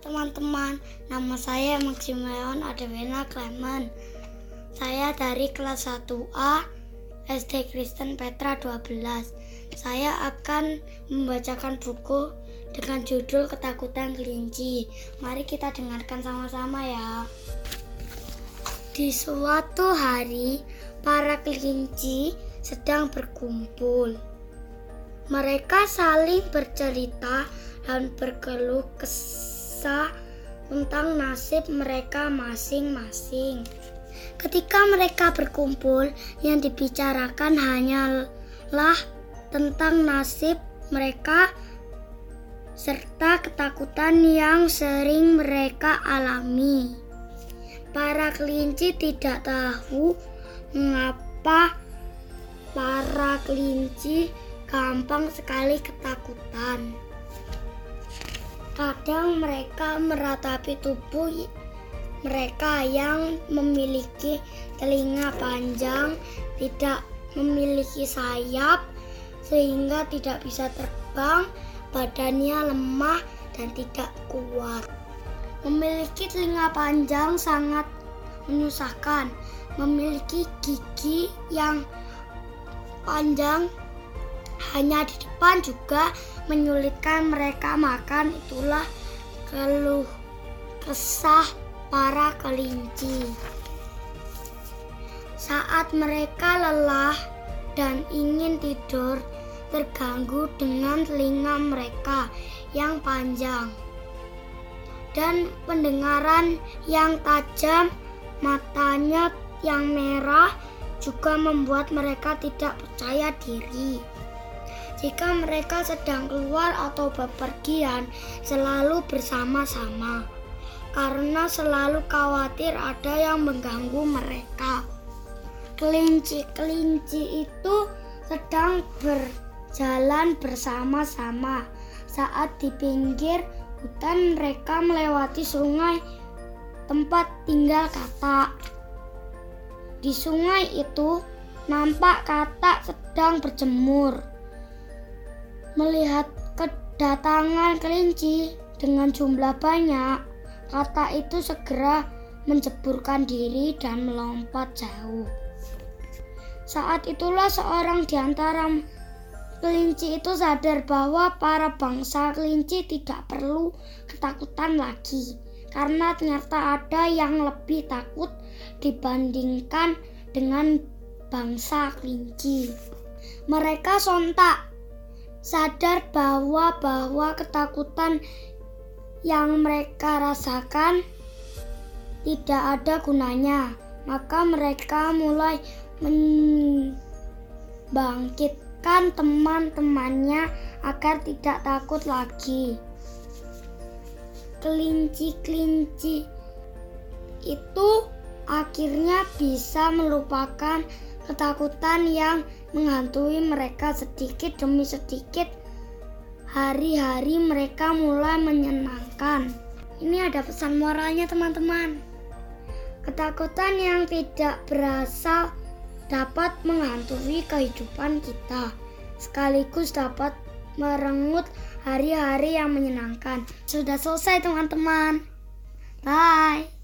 teman-teman, nama saya Maximilian Adewena Clement. Saya dari kelas 1A SD Kristen Petra 12. Saya akan membacakan buku dengan judul Ketakutan Kelinci. Mari kita dengarkan sama-sama ya. Di suatu hari, para kelinci sedang berkumpul. Mereka saling bercerita dan berkeluh kesah kisah tentang nasib mereka masing-masing. Ketika mereka berkumpul, yang dibicarakan hanyalah tentang nasib mereka serta ketakutan yang sering mereka alami. Para kelinci tidak tahu mengapa para kelinci gampang sekali ketakutan. Kadang mereka meratapi tubuh mereka yang memiliki telinga panjang, tidak memiliki sayap, sehingga tidak bisa terbang, badannya lemah dan tidak kuat. Memiliki telinga panjang sangat menyusahkan, memiliki gigi yang panjang hanya di depan juga menyulitkan mereka makan itulah keluh kesah para kelinci. Saat mereka lelah dan ingin tidur, terganggu dengan telinga mereka yang panjang dan pendengaran yang tajam, matanya yang merah juga membuat mereka tidak percaya diri. Jika mereka sedang keluar atau bepergian, selalu bersama-sama karena selalu khawatir ada yang mengganggu mereka. Kelinci-kelinci itu sedang berjalan bersama-sama. Saat di pinggir hutan, mereka melewati sungai tempat tinggal katak. Di sungai itu nampak katak sedang berjemur. Melihat kedatangan kelinci dengan jumlah banyak, kata itu segera menjeburkan diri dan melompat jauh. Saat itulah seorang di antara kelinci itu sadar bahwa para bangsa kelinci tidak perlu ketakutan lagi karena ternyata ada yang lebih takut dibandingkan dengan bangsa kelinci. Mereka sontak sadar bahwa bahwa ketakutan yang mereka rasakan tidak ada gunanya, maka mereka mulai membangkitkan teman-temannya agar tidak takut lagi. Kelinci-kelinci itu akhirnya bisa melupakan ketakutan yang menghantui mereka sedikit demi sedikit. Hari-hari mereka mulai menyenangkan. Ini ada pesan moralnya, teman-teman. Ketakutan yang tidak berasal dapat menghantui kehidupan kita, sekaligus dapat merenggut hari-hari yang menyenangkan. Sudah selesai, teman-teman. Bye.